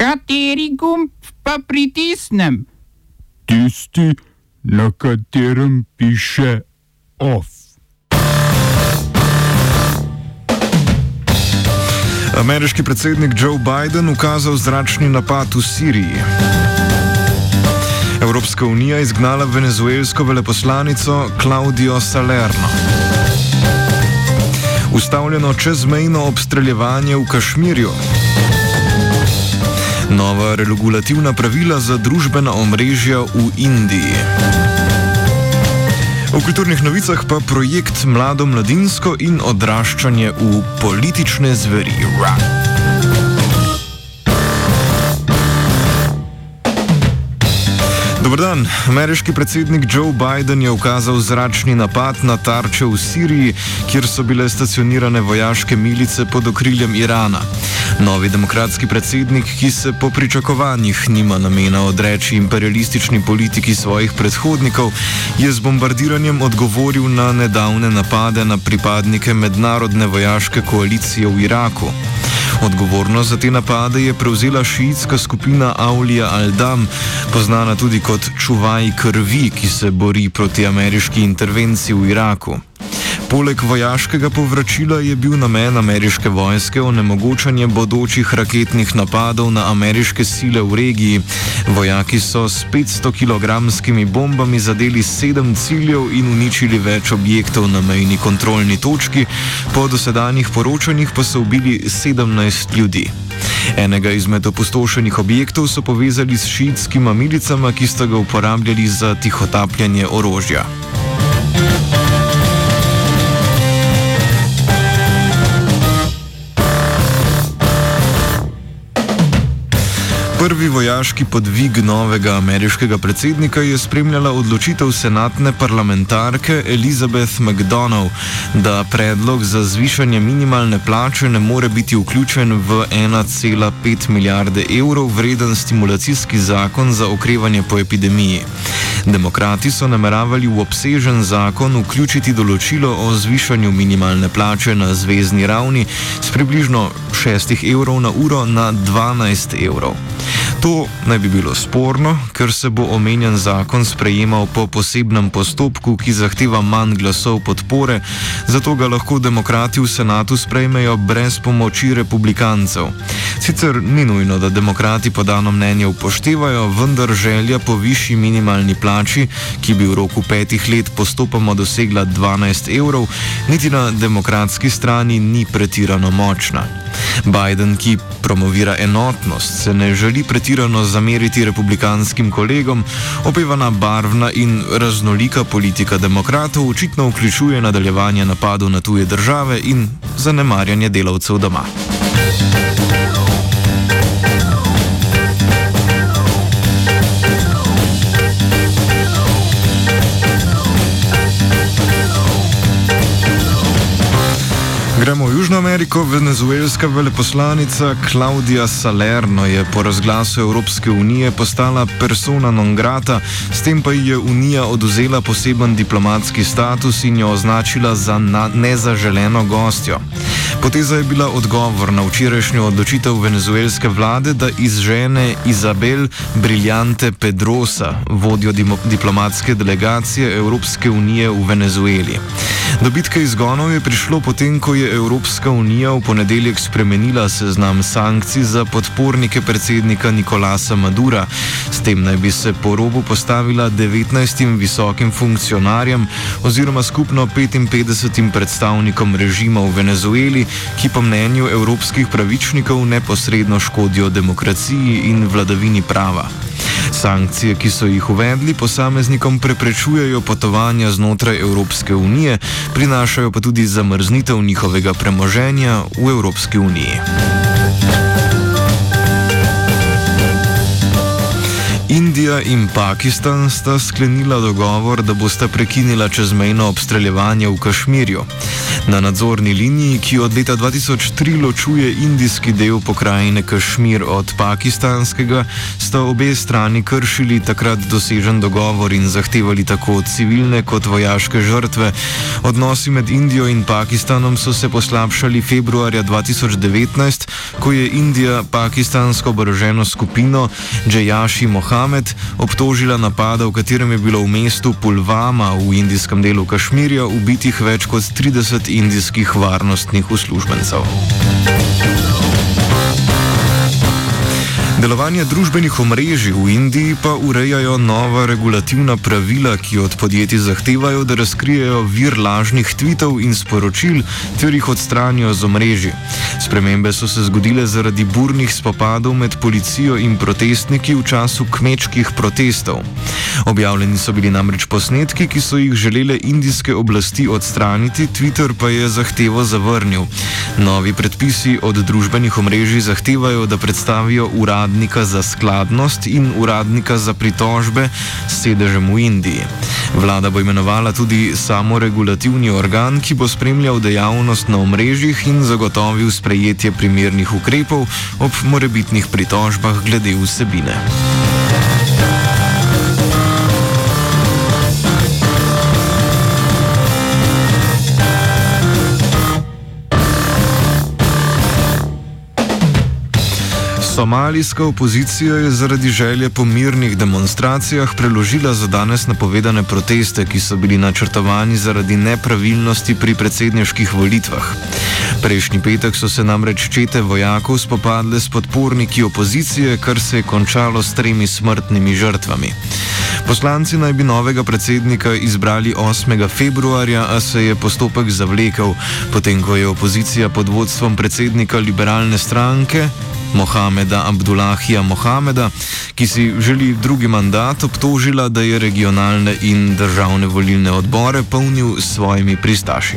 Kateri gumb pa pritisnem? Tisti, na katerem piše OF. Ameriški predsednik Joe Biden ukazal zračni napad v Siriji. Evropska unija izgnala venezuelsko veleposlanico Claudio Salerno. Ustavljeno čezmejno obstreljevanje v Kašmirju. Nova regulativna pravila za družbena omrežja v Indiji. V kulturnih novicah pa projekt Mlado mladinsko in odraščanje v politične zveri. Run. Dobrodan. Ameriški predsednik Joe Biden je ukazal zračni napad na tarče v Siriji, kjer so bile stacionirane vojaške milice pod okriljem Irana. Novi demokratski predsednik, ki se po pričakovanjih nima namena odreči imperialistični politiki svojih predhodnikov, je z bombardiranjem odgovoril na nedavne napade na pripadnike mednarodne vojaške koalicije v Iraku. Odgovornost za te napade je prevzela šiitska skupina Aulija Al-Dam, poznana tudi kot čuvaj krvi, ki se bori proti ameriški intervenciji v Iraku. Poleg vojaškega povračila je bil namen ameriške vojske onemogočanje bodočih raketnih napadov na ameriške sile v regiji. Vojaki so s 500 kg bombami zadeli sedem ciljev in uničili več objektov na mejni kontrolni točki, po dosedanjih poročanjih pa so ubili 17 ljudi. Enega izmed opustošenih objektov so povezali s šiitskima milicama, ki sta ga uporabljali za tihotapljanje orožja. Prvi vojaški podvig novega ameriškega predsednika je spremljala odločitev senatne parlamentarke Elizabeth McDonald, da predlog za zvišanje minimalne plače ne more biti vključen v 1,5 milijarde evrov vreden stimulacijski zakon za okrevanje po epidemiji. Demokrati so nameravali v obsežen zakon vključiti določilo o zvišanju minimalne plače na zvezdni ravni z približno 6 evrov na uro na 12 evrov. To naj bi bilo sporno, ker se bo omenjen zakon sprejemal po posebnem postopku, ki zahteva manj glasov podpore, zato ga lahko demokrati v senatu sprejmejo brez pomoči republikancev. Sicer ni nujno, da demokrati podano mnenje upoštevajo, vendar želja po višji minimalni plači, ki bi v roku petih let postopoma dosegla 12 evrov, niti na demokratski strani ni pretirano močna. Biden, ki promovira enotnost, se ne želi pretirano zameriti republikanskim kolegom, opevana barvna in raznolika politika demokratov očitno vključuje nadaljevanje napadov na tuje države in zanemarjanje delavcev doma. Gremo v Južno Ameriko. Venezuelska veleposlanica Claudia Salerno je po razglasu Evropske unije postala persona non grata, s tem pa ji je Unija oduzela poseben diplomatski status in jo označila za nezaželeno gostjo. Poteza je bila odgovor na včerajšnjo odločitev venezuelske vlade, da izžene Izabel Briljante Pedrosa, vodjo diplomatske delegacije Evropske unije v Venezueli. Do bitke izgonov je prišlo potem, ko je Evropska unija v ponedeljek spremenila seznam sankcij za podpornike predsednika Nikolasa Madura. S tem naj bi se po robu postavila 19 visokim funkcionarjem oziroma skupno 55 predstavnikom režima v Venezueli, ki po mnenju evropskih pravičnikov neposredno škodijo demokraciji in vladavini prava. Sankcije, ki so jih uvedli, posameznikom preprečujejo potovanja znotraj Evropske unije, prinašajo pa tudi zamrznitev njihovega premoženja v Evropski uniji. Indija in Pakistan sta sklenila dogovor, da bosta prekinila čezmejno obstreljevanje v Kašmirju. Na nadzorni liniji, ki od leta 2003 ločuje indijski del pokrajine Kašmir od pakistanskega, sta obe strani kršili takrat dosežen dogovor in zahtevali tako civilne kot vojaške žrtve. Odnosi med Indijo in Pakistanom so se poslabšali februarja 2019, ko je Indija pakistansko oboroženo skupino Džejaši Mohamed obtožila napada, v katerem je bilo v mestu Pulvama v indijskem delu Kašmirja ubitih več kot 30 indijskih varnostnih uslužbencev. Delovanje družbenih omrežij v Indiji pa urejajo nova regulativna pravila, ki od podjetij zahtevajo, da razkrijejo vir lažnih tvitev in sporočil ter jih odstranijo z omrežji. Spremembe so se zgodile zaradi burnih spopadov med policijo in protestniki v času kmečkih protestov. Objavljeni so bili namreč posnetki, ki so jih želele indijske oblasti odstraniti, Twitter pa je zahtevo zavrnil. Novi predpisi od družbenih omrežij zahtevajo, da predstavijo urad uradnika za skladnost in uradnika za pritožbe s sedežem v Indiji. Vlada bo imenovala tudi samoregulativni organ, ki bo spremljal dejavnost na omrežjih in zagotovil sprejetje primernih ukrepov ob morebitnih pritožbah glede vsebine. Somalijska opozicija je zaradi želje po mirnih demonstracijah preložila za danes napovedane proteste, ki so bili načrtovani zaradi nepravilnosti pri predsedniških volitvah. Prejšnji petek so se namreč čete vojakov spopadle s podporniki opozicije, kar se je končalo s tremi smrtnimi žrtvami. Poslanci naj bi novega predsednika izbrali 8. februarja, a se je postopek zavlekel, potem ko je opozicija pod vodstvom predsednika liberalne stranke Mohameda Abdullahija Mohameda, ki si želi drugi mandat, obtožila, da je regionalne in državne volilne odbore polnil s svojimi pristaši.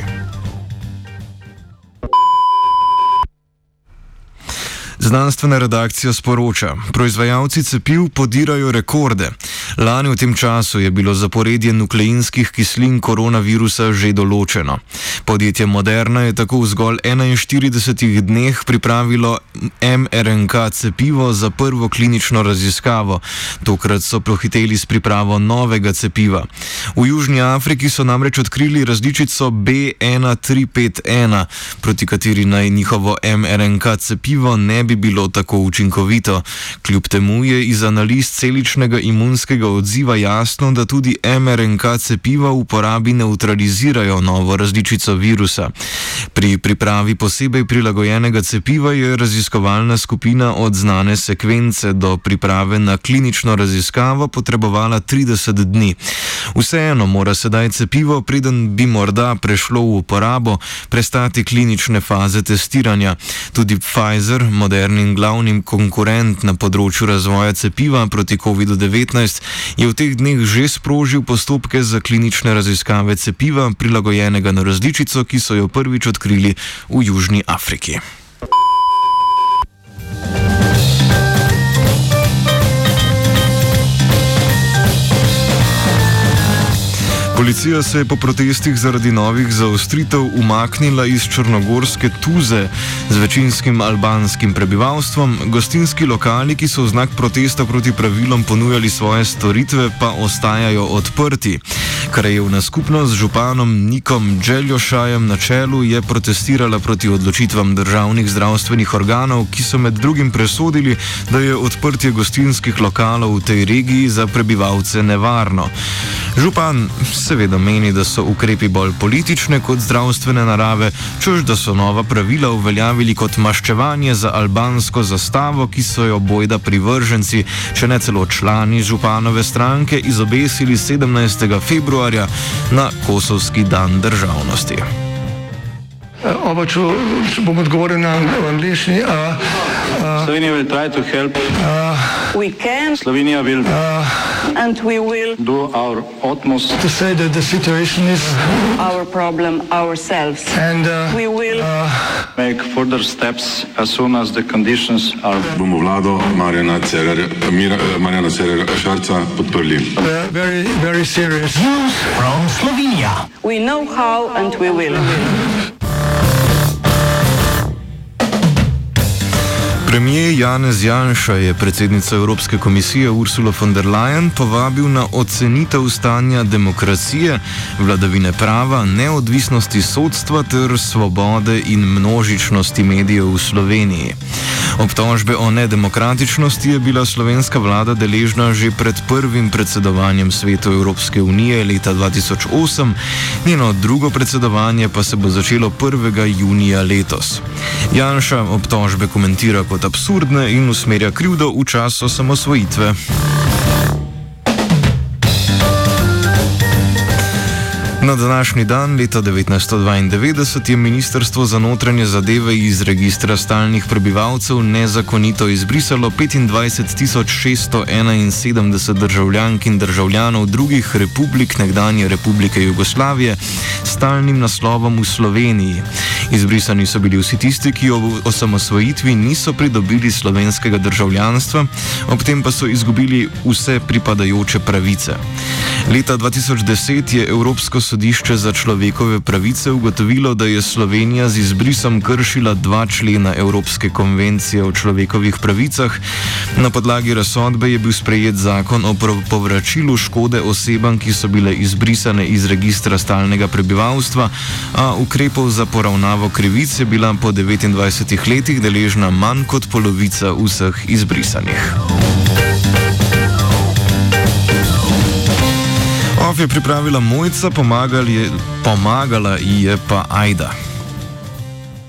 Znanstvena redakcija sporoča: Proizvajalci cepiv podirajo rekorde. Lani v tem času je bilo zaporedje nukleinskih kislin koronavirusa že določeno. Podjetje Moderna je tako v zgolj 41 dneh pripravilo mRNK cepivo za prvo klinično raziskavo. Tokrat so prohiteli s pripravo novega cepiva. V Južni Afriki so namreč odkrili različico B1351, proti kateri naj njihovo mRNK cepivo ne bi bi bilo tako učinkovito. Kljub temu je iz analiz celičnega imunskega odziva jasno, da tudi mRNK cepiva v uporabi neutralizirajo novo različico virusa. Pri pripravi posebej prilagojenega cepiva je raziskovalna skupina od znane sekvence do priprave na klinično raziskavo potrebovala 30 dni. Vseeno mora sedaj cepivo, preden bi morda prešlo v uporabo, prestati klinične faze testiranja. Tudi Pfizer, modern modernim glavnim konkurent na področju razvoja cepiva proti COVID-19, je v teh dneh že sprožil postopke za klinične raziskave cepiva, prilagojenega na različico, ki so jo prvič odkrili v Južni Afriki. Policija se je po protestih zaradi novih zaostritev umaknila iz črnogorske Tuze z večinskim albanskim prebivalstvom. Gostinski lokali, ki so v znak protesta proti pravilom ponujali svoje storitve, pa ostajajo odprti. Krajevna skupnost z županom Nikom Dželjošajem na čelu je protestirala proti odločitvam državnih zdravstvenih organov, ki so med drugim presodili, da je odprtje gostinskih lokalov v tej regiji za prebivalce nevarno. Župan seveda meni, da so ukrepi bolj politične kot zdravstvene narave, čež da so nova pravila uveljavili kot maščevanje za albansko zastavo, ki so jo bojda privrženci, če ne celo člani županove stranke, izobesili 17. februarja na Kosovski dan državnosti. Oba, če bom odgovoril na angliški. Slovenija bo poskušala pomagati. Slovenija bo and we will do our utmost to say that the situation is our problem ourselves. And uh, we will uh, make further steps as soon as the conditions are. Bomo vlado Marjana Cererja Šarca podprli. Uh, very, very serious. News from Slovenia. We know how and we will. Premijer Janez Janša je predsednica Evropske komisije Ursula von der Leyen povabil na ocenitev stanja demokracije, vladavine prava, neodvisnosti sodstva ter svobode in množičnosti medijev v Sloveniji. Obtožbe o nedemokratičnosti je bila slovenska vlada deležna že pred prvim predsedovanjem svetu Evropske unije leta 2008, njeno drugo predsedovanje pa se bo začelo 1. junija letos. Janša obtožbe komentira kot absurdne in usmerja krivdo v čas osamosvojitve. Na današnji dan, leta 1992, je Ministrstvo za notranje zadeve iz registra stalnih prebivalcev nezakonito izbrisalo 25.671 državljank in državljanov drugih republik nekdanje Republike Jugoslavije s stalnim naslovom v Sloveniji. Izbrisani so bili vsi tisti, ki ob osamosvojitvi niso pridobili slovenskega državljanstva, ob tem pa so izgubili vse pripadajoče pravice. Leta 2010 je Evropsko sodišče za človekove pravice ugotovilo, da je Slovenija z izbrisom kršila dva člena Evropske konvencije o človekovih pravicah. Na podlagi razsodbe je bil sprejet zakon o povračilu škode osebam, ki so bile izbrisane iz registra stalnega prebivalstva, a ukrepov za poravnavo krivic je bila po 29 letih deležna manj kot polovica vseh izbrisanih. Of je pripravila mojca, pomagala ji je pa Aida.